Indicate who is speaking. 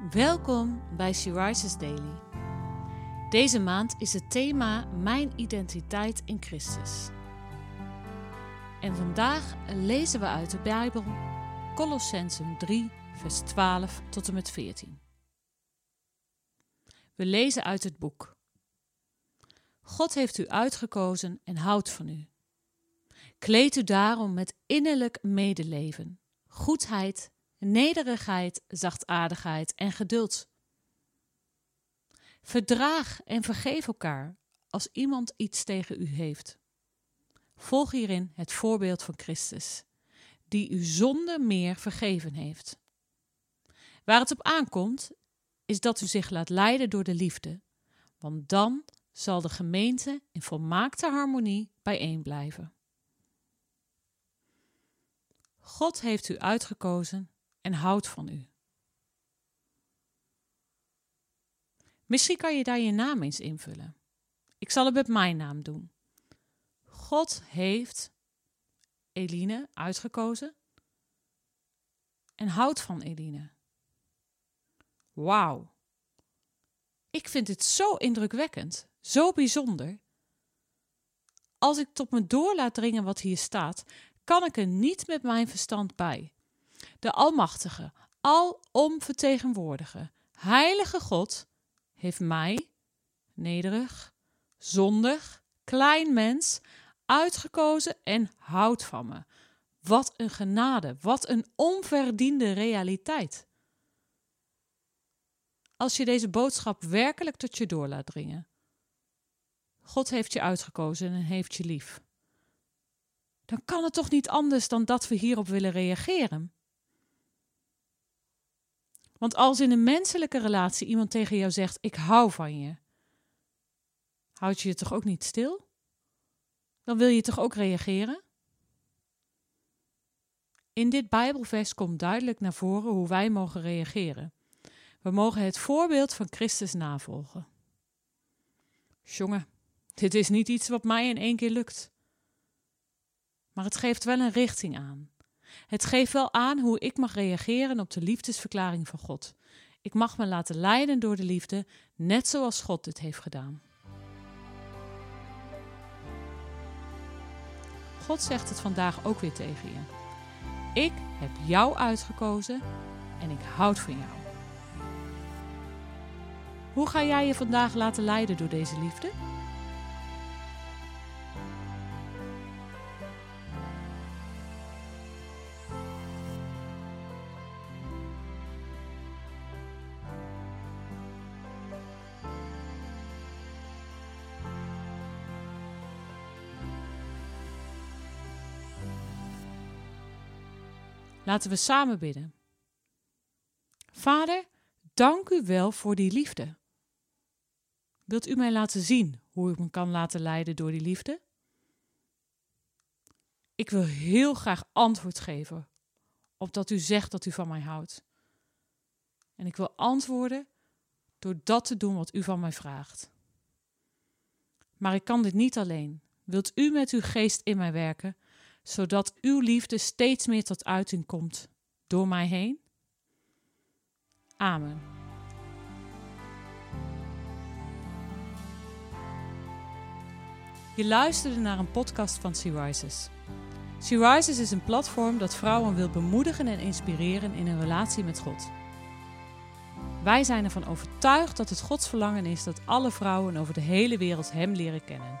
Speaker 1: Welkom bij She Daily. Deze maand is het thema Mijn identiteit in Christus. En vandaag lezen we uit de Bijbel Colossensum 3, vers 12 tot en met 14. We lezen uit het boek. God heeft u uitgekozen en houdt van u. Kleed u daarom met innerlijk medeleven, goedheid nederigheid, zachtaardigheid en geduld. Verdraag en vergeef elkaar als iemand iets tegen u heeft. Volg hierin het voorbeeld van Christus, die u zonder meer vergeven heeft. Waar het op aankomt, is dat u zich laat leiden door de liefde, want dan zal de gemeente in volmaakte harmonie bijeen blijven. God heeft u uitgekozen en houdt van u. Misschien kan je daar je naam eens invullen. Ik zal het met mijn naam doen. God heeft Eline uitgekozen en houdt van Eline. Wauw. Ik vind het zo indrukwekkend, zo bijzonder. Als ik tot me door laat dringen wat hier staat, kan ik er niet met mijn verstand bij de Almachtige, alomvertegenwoordige, heilige God, heeft mij, nederig, zondig, klein mens, uitgekozen en houdt van me. Wat een genade, wat een onverdiende realiteit. Als je deze boodschap werkelijk tot je door laat dringen. God heeft je uitgekozen en heeft je lief. Dan kan het toch niet anders dan dat we hierop willen reageren? Want als in een menselijke relatie iemand tegen jou zegt: Ik hou van je, houd je je toch ook niet stil? Dan wil je toch ook reageren? In dit Bijbelvers komt duidelijk naar voren hoe wij mogen reageren. We mogen het voorbeeld van Christus navolgen. Jongen, dit is niet iets wat mij in één keer lukt. Maar het geeft wel een richting aan. Het geeft wel aan hoe ik mag reageren op de liefdesverklaring van God. Ik mag me laten leiden door de liefde, net zoals God dit heeft gedaan. God zegt het vandaag ook weer tegen je. Ik heb jou uitgekozen en ik houd van jou. Hoe ga jij je vandaag laten leiden door deze liefde? Laten we samen bidden. Vader, dank u wel voor die liefde. Wilt u mij laten zien hoe ik me kan laten leiden door die liefde? Ik wil heel graag antwoord geven op dat u zegt dat u van mij houdt. En ik wil antwoorden door dat te doen wat u van mij vraagt. Maar ik kan dit niet alleen. Wilt u met uw geest in mij werken, zodat uw liefde steeds meer tot uiting komt door mij heen? Amen. Je luisterde naar een podcast van Sea Rises. Sea Rises is een platform dat vrouwen wil bemoedigen en inspireren in een relatie met God. Wij zijn ervan overtuigd dat het Gods verlangen is dat alle vrouwen over de hele wereld Hem leren kennen.